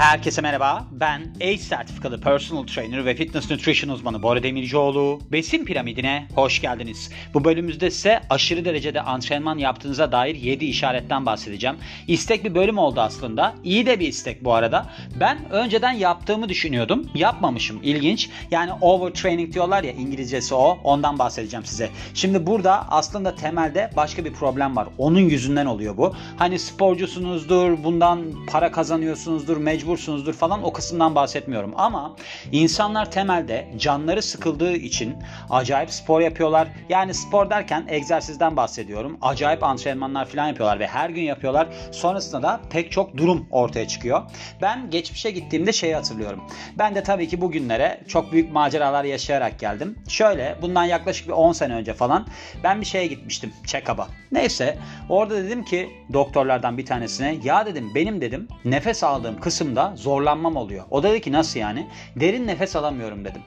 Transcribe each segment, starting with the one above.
Herkese merhaba. Ben ACE sertifikalı personal trainer ve fitness nutrition uzmanı Bora Demircioğlu. Besin piramidine hoş geldiniz. Bu bölümümüzde size aşırı derecede antrenman yaptığınıza dair 7 işaretten bahsedeceğim. İstek bir bölüm oldu aslında. İyi de bir istek bu arada. Ben önceden yaptığımı düşünüyordum. Yapmamışım. İlginç. Yani overtraining diyorlar ya İngilizcesi o. Ondan bahsedeceğim size. Şimdi burada aslında temelde başka bir problem var. Onun yüzünden oluyor bu. Hani sporcusunuzdur, bundan para kazanıyorsunuzdur, mecbursunuzdur falan o kısımdan bahsetmiyorum. Ama insanlar temelde canları sıkıldığı için acayip spor yapıyorlar. Yani spor derken egzersizden bahsediyorum. Acayip antrenmanlar falan yapıyorlar ve her gün yapıyorlar. Sonrasında da pek çok durum ortaya çıkıyor. Ben geçmişe gittiğimde şeyi hatırlıyorum. Ben de tabii ki bugünlere çok büyük maceralar yaşayarak geldim. Şöyle bundan yaklaşık bir 10 sene önce falan ben bir şeye gitmiştim. Check-up'a. Neyse orada dedim ki doktorlardan bir tanesine ya dedim benim dedim nefes aldığım kısımda zorlanmam oluyor. O dedi ki nasıl yani? Derin nefes alamıyorum dedim.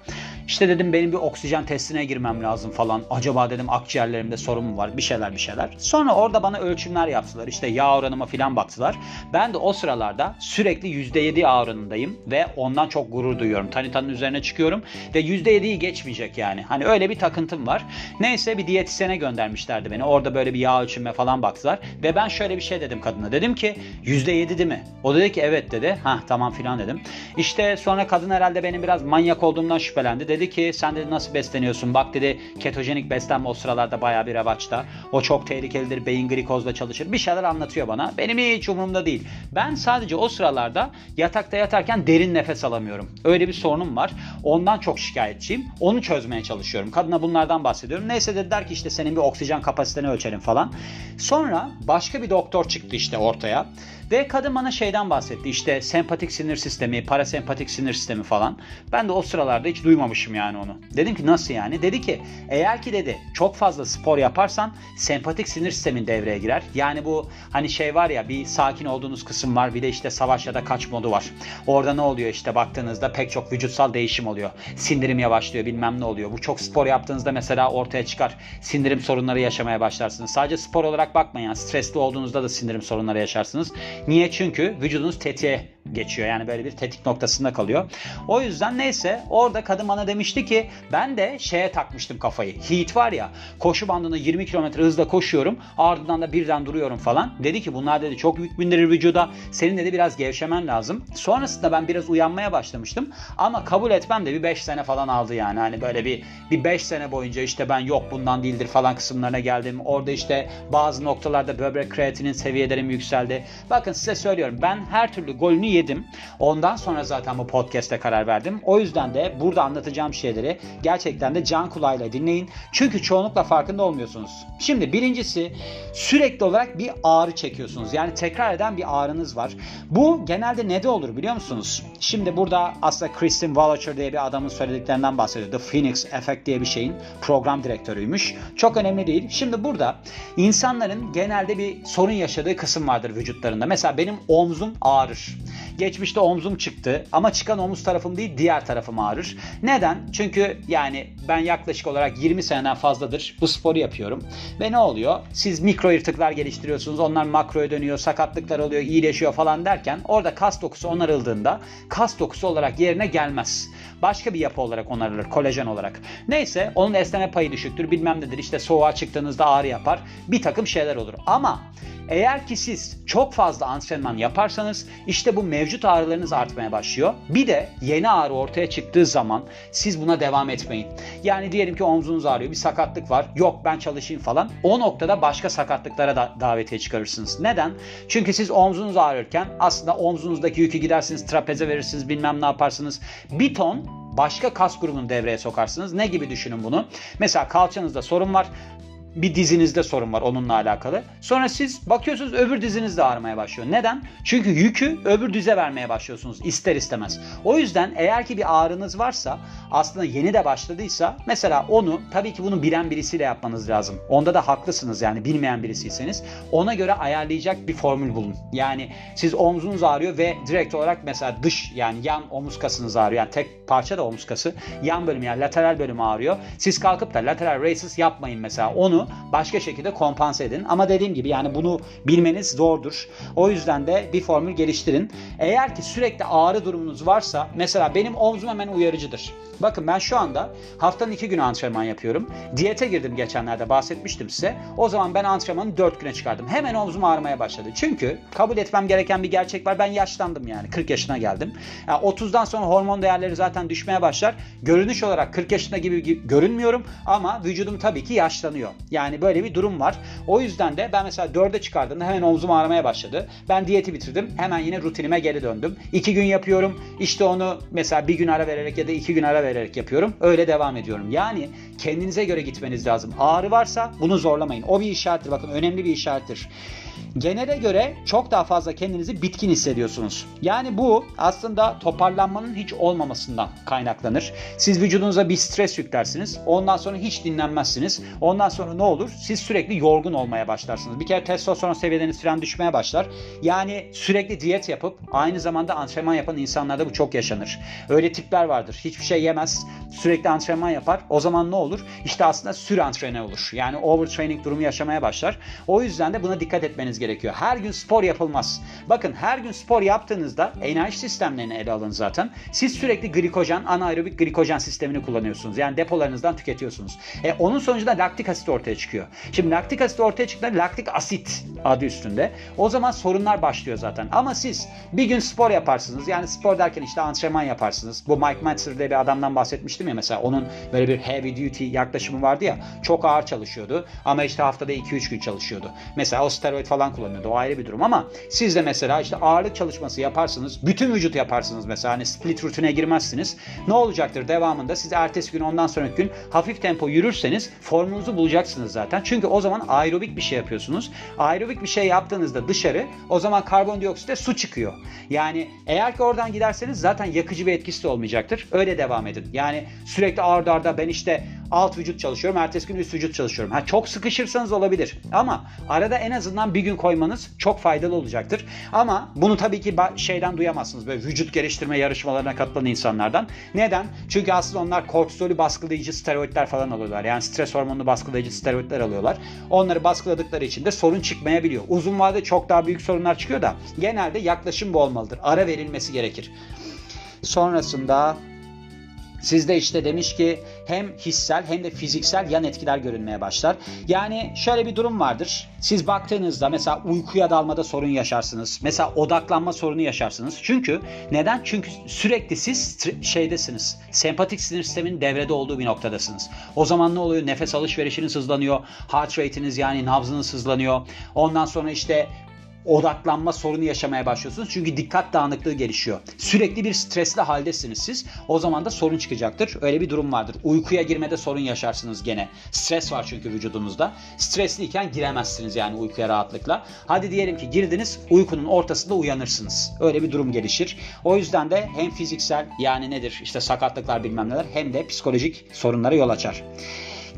İşte dedim benim bir oksijen testine girmem lazım falan. Acaba dedim akciğerlerimde sorun mu var? Bir şeyler bir şeyler. Sonra orada bana ölçümler yaptılar. İşte yağ oranıma falan baktılar. Ben de o sıralarda sürekli %7 yağ oranındayım ve ondan çok gurur duyuyorum. Tanitanın üzerine çıkıyorum ve %7'yi geçmeyecek yani. Hani öyle bir takıntım var. Neyse bir diyetisyene göndermişlerdi beni. Orada böyle bir yağ ölçüme falan baktılar ve ben şöyle bir şey dedim kadına. Dedim ki %7 değil mi? O dedi ki evet dedi. Ha tamam filan dedim. İşte sonra kadın herhalde benim biraz manyak olduğumdan şüphelendi. Dedi ki sen dedi nasıl besleniyorsun? Bak dedi ketojenik beslenme o sıralarda baya bir revaçta. O çok tehlikelidir. Beyin glikozla çalışır. Bir şeyler anlatıyor bana. Benim hiç umurumda değil. Ben sadece o sıralarda yatakta yatarken derin nefes alamıyorum. Öyle bir sorunum var. Ondan çok şikayetçiyim. Onu çözmeye çalışıyorum. Kadına bunlardan bahsediyorum. Neyse dediler ki işte senin bir oksijen kapasiteni ölçelim falan. Sonra başka bir doktor çıktı işte ortaya. Ve kadın bana şeyden bahsetti. İşte sempatik sinir sistemi, parasempatik sinir sistemi falan. Ben de o sıralarda hiç duymamışım yani onu. Dedim ki nasıl yani? Dedi ki eğer ki dedi çok fazla spor yaparsan sempatik sinir sistemin devreye girer. Yani bu hani şey var ya bir sakin olduğunuz kısım var bir de işte savaş ya da kaç modu var. Orada ne oluyor işte baktığınızda pek çok vücutsal değişim oluyor. Sindirim yavaşlıyor bilmem ne oluyor. Bu çok spor yaptığınızda mesela ortaya çıkar. Sindirim sorunları yaşamaya başlarsınız. Sadece spor olarak bakmayın. Yani stresli olduğunuzda da sindirim sorunları yaşarsınız. Niye? Çünkü vücudunuz tetiğe geçiyor. Yani böyle bir tetik noktasında kalıyor. O yüzden neyse orada kadın bana demişti ki ben de şeye takmıştım kafayı. Heat var ya koşu bandında 20 km hızla koşuyorum ardından da birden duruyorum falan. Dedi ki bunlar dedi çok yük bindirir vücuda. Senin dedi biraz gevşemen lazım. Sonrasında ben biraz uyanmaya başlamıştım. Ama kabul etmem de bir 5 sene falan aldı yani. Hani böyle bir bir 5 sene boyunca işte ben yok bundan değildir falan kısımlarına geldim. Orada işte bazı noktalarda böbrek kreatinin seviyelerim yükseldi. Bakın size söylüyorum ben her türlü golünü yedim. Ondan sonra zaten bu podcast'e karar verdim. O yüzden de burada anlatacağım şeyleri gerçekten de can kulağıyla dinleyin. Çünkü çoğunlukla farkında olmuyorsunuz. Şimdi birincisi sürekli olarak bir ağrı çekiyorsunuz. Yani tekrar eden bir ağrınız var. Bu genelde ne de olur biliyor musunuz? Şimdi burada aslında Kristin Wallacher diye bir adamın söylediklerinden bahsediyor. The Phoenix Effect diye bir şeyin program direktörüymüş. Çok önemli değil. Şimdi burada insanların genelde bir sorun yaşadığı kısım vardır vücutlarında. Mesela benim omzum ağrır. Geçmişte omzum çıktı ama çıkan omuz tarafım değil diğer tarafım ağrır. Neden? Çünkü yani ben yaklaşık olarak 20 seneden fazladır bu sporu yapıyorum. Ve ne oluyor? Siz mikro yırtıklar geliştiriyorsunuz. Onlar makroya dönüyor, sakatlıklar oluyor, iyileşiyor falan derken orada kas dokusu onarıldığında kas dokusu olarak yerine gelmez. Başka bir yapı olarak onarılır, kolajen olarak. Neyse onun esneme payı düşüktür bilmem nedir. İşte soğuğa çıktığınızda ağrı yapar. Bir takım şeyler olur. Ama eğer ki siz çok fazla antrenman yaparsanız işte bu mevcut ağrılarınız artmaya başlıyor. Bir de yeni ağrı ortaya çıktığı zaman siz buna devam etmeyin. Yani diyelim ki omzunuz ağrıyor, bir sakatlık var. Yok ben çalışayım falan. O noktada başka sakatlıklara da davetiye çıkarırsınız. Neden? Çünkü siz omzunuz ağrırken aslında omzunuzdaki yükü gidersiniz, trapeze verirsiniz, bilmem ne yaparsınız. Bir ton başka kas grubunu devreye sokarsınız. Ne gibi düşünün bunu? Mesela kalçanızda sorun var bir dizinizde sorun var onunla alakalı. Sonra siz bakıyorsunuz öbür diziniz de ağrımaya başlıyor. Neden? Çünkü yükü öbür dize vermeye başlıyorsunuz ister istemez. O yüzden eğer ki bir ağrınız varsa aslında yeni de başladıysa mesela onu tabii ki bunu bilen birisiyle yapmanız lazım. Onda da haklısınız yani bilmeyen birisiyseniz ona göre ayarlayacak bir formül bulun. Yani siz omzunuz ağrıyor ve direkt olarak mesela dış yani yan omuz kasınız ağrıyor. Yani tek parça da omuz kası. Yan bölüm yani lateral bölüm ağrıyor. Siz kalkıp da lateral raises yapmayın mesela. Onu başka şekilde kompanse edin. Ama dediğim gibi yani bunu bilmeniz zordur. O yüzden de bir formül geliştirin. Eğer ki sürekli ağrı durumunuz varsa mesela benim omzum hemen uyarıcıdır. Bakın ben şu anda haftanın iki günü antrenman yapıyorum. Diyete girdim geçenlerde bahsetmiştim size. O zaman ben antrenmanı dört güne çıkardım. Hemen omzum ağrımaya başladı. Çünkü kabul etmem gereken bir gerçek var. Ben yaşlandım yani. 40 yaşına geldim. Yani 30'dan sonra hormon değerleri zaten düşmeye başlar. Görünüş olarak 40 yaşında gibi görünmüyorum ama vücudum tabii ki yaşlanıyor. Yani böyle bir durum var. O yüzden de ben mesela 4'e çıkardığımda hemen omzum ağrımaya başladı. Ben diyeti bitirdim. Hemen yine rutinime geri döndüm. 2 gün yapıyorum. İşte onu mesela bir gün ara vererek ya da iki gün ara vererek yapıyorum. Öyle devam ediyorum. Yani kendinize göre gitmeniz lazım. Ağrı varsa bunu zorlamayın. O bir işarettir. Bakın önemli bir işarettir genele göre çok daha fazla kendinizi bitkin hissediyorsunuz. Yani bu aslında toparlanmanın hiç olmamasından kaynaklanır. Siz vücudunuza bir stres yüklersiniz. Ondan sonra hiç dinlenmezsiniz. Ondan sonra ne olur? Siz sürekli yorgun olmaya başlarsınız. Bir kere testosteron seviyeleriniz falan düşmeye başlar. Yani sürekli diyet yapıp aynı zamanda antrenman yapan insanlarda bu çok yaşanır. Öyle tipler vardır. Hiçbir şey yemez. Sürekli antrenman yapar. O zaman ne olur? İşte aslında sür antrene olur. Yani overtraining durumu yaşamaya başlar. O yüzden de buna dikkat etmeniz gerekiyor. Her gün spor yapılmaz. Bakın her gün spor yaptığınızda enerji sistemlerini ele alın zaten. Siz sürekli glikojen, anaerobik glikojen sistemini kullanıyorsunuz. Yani depolarınızdan tüketiyorsunuz. E, onun sonucunda laktik asit ortaya çıkıyor. Şimdi laktik asit ortaya çıktığında laktik asit adı üstünde. O zaman sorunlar başlıyor zaten. Ama siz bir gün spor yaparsınız. Yani spor derken işte antrenman yaparsınız. Bu Mike Metzer diye bir adamdan bahsetmiştim ya mesela. Onun böyle bir heavy duty yaklaşımı vardı ya. Çok ağır çalışıyordu. Ama işte haftada 2-3 gün çalışıyordu. Mesela o steroid falan kullanıyordu. O ayrı bir durum ama siz de mesela işte ağırlık çalışması yaparsınız. Bütün vücut yaparsınız mesela. Hani split rutine girmezsiniz. Ne olacaktır devamında? Siz ertesi gün ondan sonraki gün hafif tempo yürürseniz formunuzu bulacaksınız zaten. Çünkü o zaman aerobik bir şey yapıyorsunuz. Aerobik bir şey yaptığınızda dışarı o zaman karbondioksitte su çıkıyor. Yani eğer ki oradan giderseniz zaten yakıcı bir etkisi de olmayacaktır. Öyle devam edin. Yani sürekli ardarda arda ben işte alt vücut çalışıyorum. Ertesi gün üst vücut çalışıyorum. Ha, çok sıkışırsanız olabilir. Ama arada en azından bir gün koymanız çok faydalı olacaktır. Ama bunu tabii ki şeyden duyamazsınız. Böyle vücut geliştirme yarışmalarına katılan insanlardan. Neden? Çünkü aslında onlar kortizolü baskılayıcı steroidler falan alıyorlar. Yani stres hormonunu baskılayıcı steroidler alıyorlar. Onları baskıladıkları için de sorun çıkmayabiliyor. Uzun vadede çok daha büyük sorunlar çıkıyor da genelde yaklaşım bu olmalıdır. Ara verilmesi gerekir. Sonrasında Sizde işte demiş ki hem hissel hem de fiziksel yan etkiler görünmeye başlar. Yani şöyle bir durum vardır. Siz baktığınızda mesela uykuya dalmada sorun yaşarsınız. Mesela odaklanma sorunu yaşarsınız. Çünkü neden? Çünkü sürekli siz şeydesiniz. Sempatik sinir sisteminin devrede olduğu bir noktadasınız. O zaman ne oluyor? Nefes alışverişiniz hızlanıyor. Heart rate'iniz yani nabzınız hızlanıyor. Ondan sonra işte odaklanma sorunu yaşamaya başlıyorsunuz. Çünkü dikkat dağınıklığı gelişiyor. Sürekli bir stresli haldesiniz siz. O zaman da sorun çıkacaktır. Öyle bir durum vardır. Uykuya girmede sorun yaşarsınız gene. Stres var çünkü vücudunuzda. Stresliyken giremezsiniz yani uykuya rahatlıkla. Hadi diyelim ki girdiniz uykunun ortasında uyanırsınız. Öyle bir durum gelişir. O yüzden de hem fiziksel yani nedir işte sakatlıklar bilmem neler hem de psikolojik sorunlara yol açar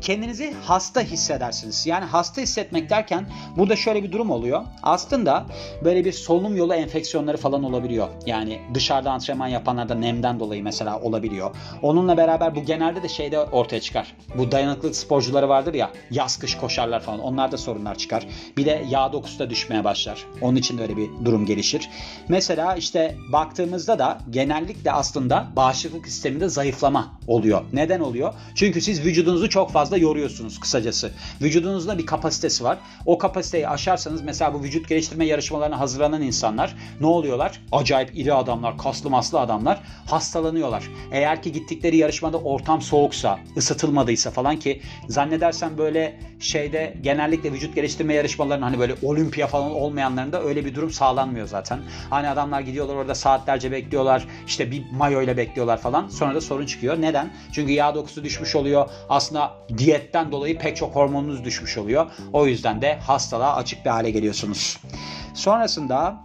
kendinizi hasta hissedersiniz. Yani hasta hissetmek derken burada şöyle bir durum oluyor. Aslında böyle bir solunum yolu enfeksiyonları falan olabiliyor. Yani dışarıda antrenman yapanlarda nemden dolayı mesela olabiliyor. Onunla beraber bu genelde de şeyde ortaya çıkar. Bu dayanıklılık sporcuları vardır ya yaz kış koşarlar falan onlarda sorunlar çıkar. Bir de yağ dokusu da düşmeye başlar. Onun için de öyle bir durum gelişir. Mesela işte baktığımızda da genellikle aslında bağışıklık sisteminde zayıflama oluyor. Neden oluyor? Çünkü siz vücudunuzu çok fazla yoruyorsunuz kısacası. Vücudunuzda bir kapasitesi var. O kapasiteyi aşarsanız mesela bu vücut geliştirme yarışmalarına hazırlanan insanlar ne oluyorlar? Acayip iri adamlar, kaslı maslı adamlar hastalanıyorlar. Eğer ki gittikleri yarışmada ortam soğuksa, ısıtılmadıysa falan ki zannedersem böyle şeyde genellikle vücut geliştirme yarışmalarının hani böyle olimpiya falan olmayanlarında öyle bir durum sağlanmıyor zaten. Hani adamlar gidiyorlar orada saatlerce bekliyorlar. işte bir mayo ile bekliyorlar falan. Sonra da sorun çıkıyor. Neden? Çünkü yağ dokusu düşmüş oluyor. Aslında diyetten dolayı pek çok hormonunuz düşmüş oluyor. O yüzden de hastalığa açık bir hale geliyorsunuz. Sonrasında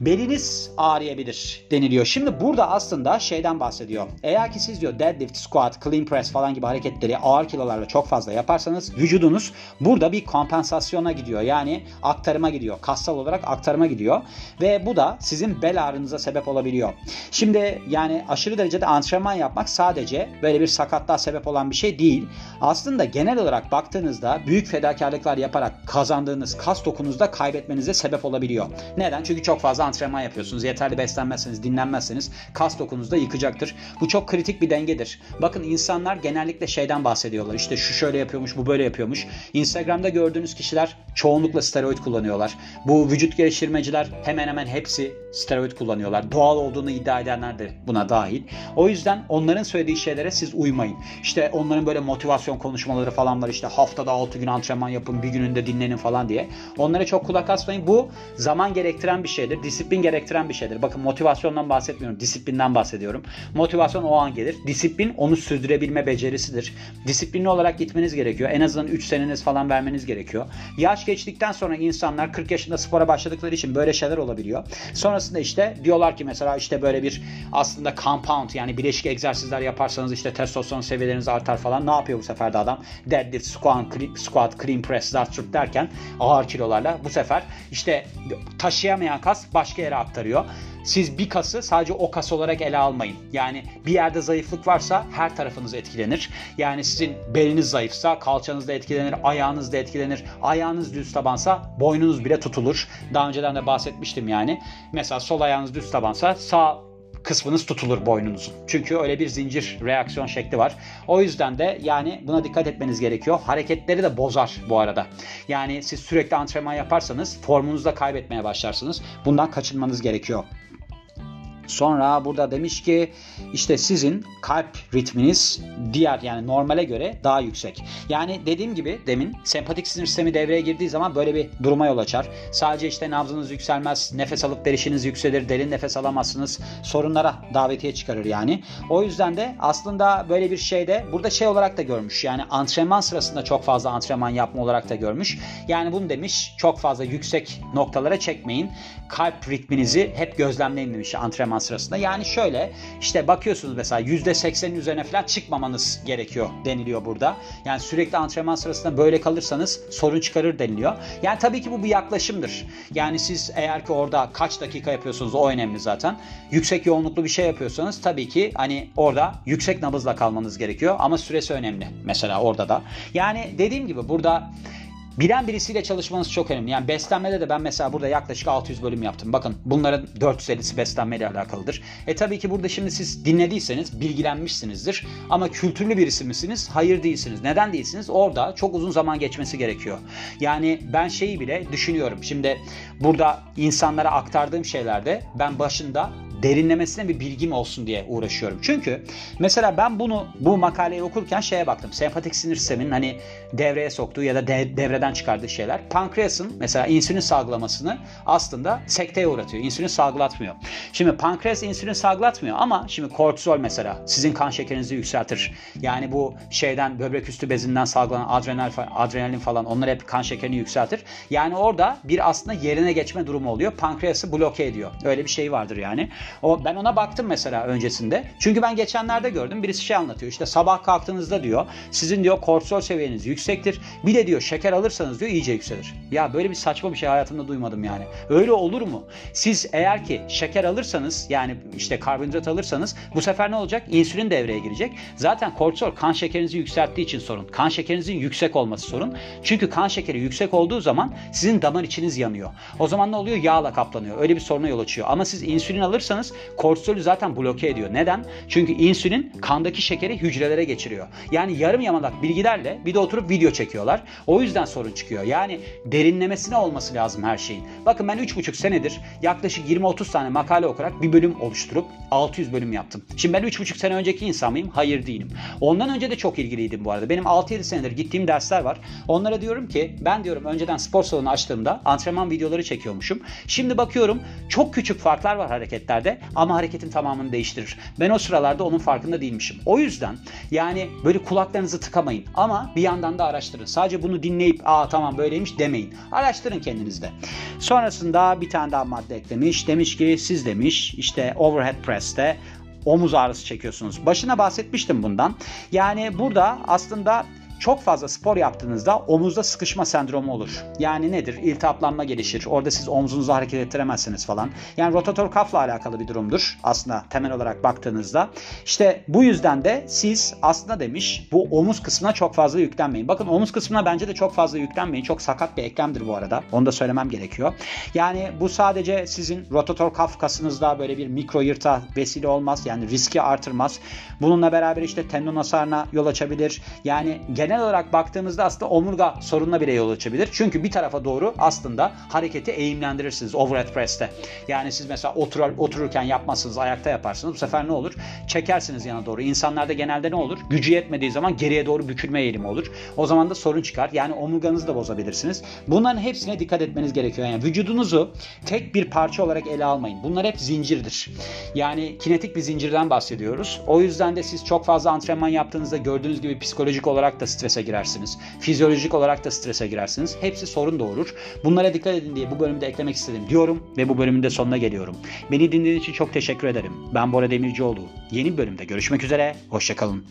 beliniz ağrıyabilir deniliyor. Şimdi burada aslında şeyden bahsediyor. Eğer ki siz diyor deadlift, squat, clean press falan gibi hareketleri ağır kilolarla çok fazla yaparsanız vücudunuz burada bir kompensasyona gidiyor. Yani aktarıma gidiyor. Kassal olarak aktarıma gidiyor. Ve bu da sizin bel ağrınıza sebep olabiliyor. Şimdi yani aşırı derecede antrenman yapmak sadece böyle bir sakatlığa sebep olan bir şey değil. Aslında genel olarak baktığınızda büyük fedakarlıklar yaparak kazandığınız kas dokunuzda kaybetmenize sebep olabiliyor. Neden? Çünkü çok fazla antrenman yapıyorsunuz. Yeterli beslenmezseniz, dinlenmezseniz kas dokunuzda yıkacaktır. Bu çok kritik bir dengedir. Bakın insanlar genellikle şeyden bahsediyorlar. İşte şu şöyle yapıyormuş, bu böyle yapıyormuş. Instagram'da gördüğünüz kişiler çoğunlukla steroid kullanıyorlar. Bu vücut geliştirmeciler hemen hemen hepsi steroid kullanıyorlar. Doğal olduğunu iddia edenler de buna dahil. O yüzden onların söylediği şeylere siz uymayın. İşte onların böyle motivasyon konuşmaları falan var. İşte haftada 6 gün antrenman yapın, bir gününde dinlenin falan diye. Onlara çok kulak asmayın. Bu zaman gerektiren bir şeydir. Disiplin gerektiren bir şeydir. Bakın motivasyondan bahsetmiyorum. Disiplinden bahsediyorum. Motivasyon o an gelir. Disiplin onu sürdürebilme becerisidir. Disiplinli olarak gitmeniz gerekiyor. En azından 3 seneniz falan vermeniz gerekiyor. Yaş geçtikten sonra insanlar 40 yaşında spora başladıkları için böyle şeyler olabiliyor. Sonrasında işte diyorlar ki mesela işte böyle bir aslında compound yani bileşik egzersizler yaparsanız işte testosteron seviyeleriniz artar falan. Ne yapıyor bu sefer de adam? Deadlift, squat, squat clean press, zart derken ağır kilolarla bu sefer işte taşıyamayan kas başka yere aktarıyor. Siz bir kası sadece o kas olarak ele almayın. Yani bir yerde zayıflık varsa her tarafınız etkilenir. Yani sizin beliniz zayıfsa kalçanız da etkilenir, ayağınız da etkilenir. Ayağınız düz tabansa boynunuz bile tutulur. Daha önceden de bahsetmiştim yani. Mesela sol ayağınız düz tabansa sağ kısmınız tutulur boynunuzun. Çünkü öyle bir zincir reaksiyon şekli var. O yüzden de yani buna dikkat etmeniz gerekiyor. Hareketleri de bozar bu arada. Yani siz sürekli antrenman yaparsanız formunuzu da kaybetmeye başlarsınız. Bundan kaçınmanız gerekiyor. Sonra burada demiş ki işte sizin kalp ritminiz diğer yani normale göre daha yüksek. Yani dediğim gibi demin sempatik sinir sistemi devreye girdiği zaman böyle bir duruma yol açar. Sadece işte nabzınız yükselmez, nefes alıp verişiniz yükselir, derin nefes alamazsınız. Sorunlara davetiye çıkarır yani. O yüzden de aslında böyle bir şeyde burada şey olarak da görmüş. Yani antrenman sırasında çok fazla antrenman yapma olarak da görmüş. Yani bunu demiş çok fazla yüksek noktalara çekmeyin. Kalp ritminizi hep gözlemleyin demiş antrenman sırasında. Yani şöyle işte bakıyorsunuz mesela %80'in üzerine falan çıkmamanız gerekiyor deniliyor burada. Yani sürekli antrenman sırasında böyle kalırsanız sorun çıkarır deniliyor. Yani tabii ki bu bir yaklaşımdır. Yani siz eğer ki orada kaç dakika yapıyorsunuz o önemli zaten. Yüksek yoğunluklu bir şey yapıyorsanız tabii ki hani orada yüksek nabızla kalmanız gerekiyor ama süresi önemli mesela orada da. Yani dediğim gibi burada Bilen birisiyle çalışmanız çok önemli. Yani beslenmede de ben mesela burada yaklaşık 600 bölüm yaptım. Bakın bunların 450'si beslenmeyle alakalıdır. E tabii ki burada şimdi siz dinlediyseniz bilgilenmişsinizdir. Ama kültürlü birisi misiniz? Hayır değilsiniz. Neden değilsiniz? Orada çok uzun zaman geçmesi gerekiyor. Yani ben şeyi bile düşünüyorum. Şimdi burada insanlara aktardığım şeylerde ben başında derinlemesine bir bilgim olsun diye uğraşıyorum. Çünkü mesela ben bunu bu makaleyi okurken şeye baktım. Sempatik sinir sisteminin hani devreye soktuğu ya da de, devreden çıkardığı şeyler. Pankreasın mesela insülin salgılamasını aslında sekteye uğratıyor. İnsülin salgılatmıyor. Şimdi pankreas insülin salgılatmıyor ama şimdi kortizol mesela sizin kan şekerinizi yükseltir. Yani bu şeyden böbrek üstü bezinden salgılanan adrenal, adrenalin falan onlar hep kan şekerini yükseltir. Yani orada bir aslında yerine geçme durumu oluyor. Pankreası bloke ediyor. Öyle bir şey vardır yani. O, ben ona baktım mesela öncesinde. Çünkü ben geçenlerde gördüm birisi şey anlatıyor. İşte sabah kalktığınızda diyor sizin diyor kortisol seviyeniz yüksektir. Bir de diyor şeker alırsanız diyor iyice yükselir. Ya böyle bir saçma bir şey hayatımda duymadım yani. Öyle olur mu? Siz eğer ki şeker alırsanız yani işte karbonhidrat alırsanız bu sefer ne olacak? İnsülin devreye girecek. Zaten kortisol kan şekerinizi yükselttiği için sorun. Kan şekerinizin yüksek olması sorun. Çünkü kan şekeri yüksek olduğu zaman sizin damar içiniz yanıyor. O zaman ne oluyor? Yağla kaplanıyor. Öyle bir soruna yol açıyor. Ama siz insülin alırsanız kortizolü zaten bloke ediyor. Neden? Çünkü insülin kandaki şekeri hücrelere geçiriyor. Yani yarım yamalak bilgilerle bir de oturup video çekiyorlar. O yüzden sorun çıkıyor. Yani derinlemesine olması lazım her şeyin. Bakın ben 3,5 senedir yaklaşık 20-30 tane makale okuyarak bir bölüm oluşturup 600 bölüm yaptım. Şimdi ben 3,5 sene önceki insan mıyım? Hayır değilim. Ondan önce de çok ilgiliydim bu arada. Benim 6-7 senedir gittiğim dersler var. Onlara diyorum ki ben diyorum önceden spor salonu açtığımda antrenman videoları çekiyormuşum. Şimdi bakıyorum çok küçük farklar var hareketlerde yerde ama hareketin tamamını değiştirir. Ben o sıralarda onun farkında değilmişim. O yüzden yani böyle kulaklarınızı tıkamayın ama bir yandan da araştırın. Sadece bunu dinleyip aa tamam böyleymiş demeyin. Araştırın kendinizde. Sonrasında bir tane daha madde eklemiş. Demiş ki siz demiş işte overhead press'te omuz ağrısı çekiyorsunuz. Başına bahsetmiştim bundan. Yani burada aslında çok fazla spor yaptığınızda omuzda sıkışma sendromu olur. Yani nedir? İltihaplanma gelişir. Orada siz omzunuzu hareket ettiremezsiniz falan. Yani rotator kafla alakalı bir durumdur aslında temel olarak baktığınızda. İşte bu yüzden de siz aslında demiş bu omuz kısmına çok fazla yüklenmeyin. Bakın omuz kısmına bence de çok fazla yüklenmeyin. Çok sakat bir eklemdir bu arada. Onu da söylemem gerekiyor. Yani bu sadece sizin rotator kaf kasınızda böyle bir mikro yırta vesile olmaz. Yani riski artırmaz. Bununla beraber işte tendon hasarına yol açabilir. Yani genel genel olarak baktığımızda aslında omurga sorununa bile yol açabilir. Çünkü bir tarafa doğru aslında hareketi eğimlendirirsiniz overhead press'te. Yani siz mesela otur, otururken yapmazsınız, ayakta yaparsınız. Bu sefer ne olur? Çekersiniz yana doğru. İnsanlarda genelde ne olur? Gücü yetmediği zaman geriye doğru bükülme eğilimi olur. O zaman da sorun çıkar. Yani omurganızı da bozabilirsiniz. Bunların hepsine dikkat etmeniz gerekiyor. Yani vücudunuzu tek bir parça olarak ele almayın. Bunlar hep zincirdir. Yani kinetik bir zincirden bahsediyoruz. O yüzden de siz çok fazla antrenman yaptığınızda gördüğünüz gibi psikolojik olarak da strese girersiniz. Fizyolojik olarak da strese girersiniz. Hepsi sorun doğurur. Bunlara dikkat edin diye bu bölümde eklemek istedim diyorum ve bu bölümün de sonuna geliyorum. Beni dinlediğiniz için çok teşekkür ederim. Ben Bora Demircioğlu. Yeni bölümde görüşmek üzere. Hoşçakalın.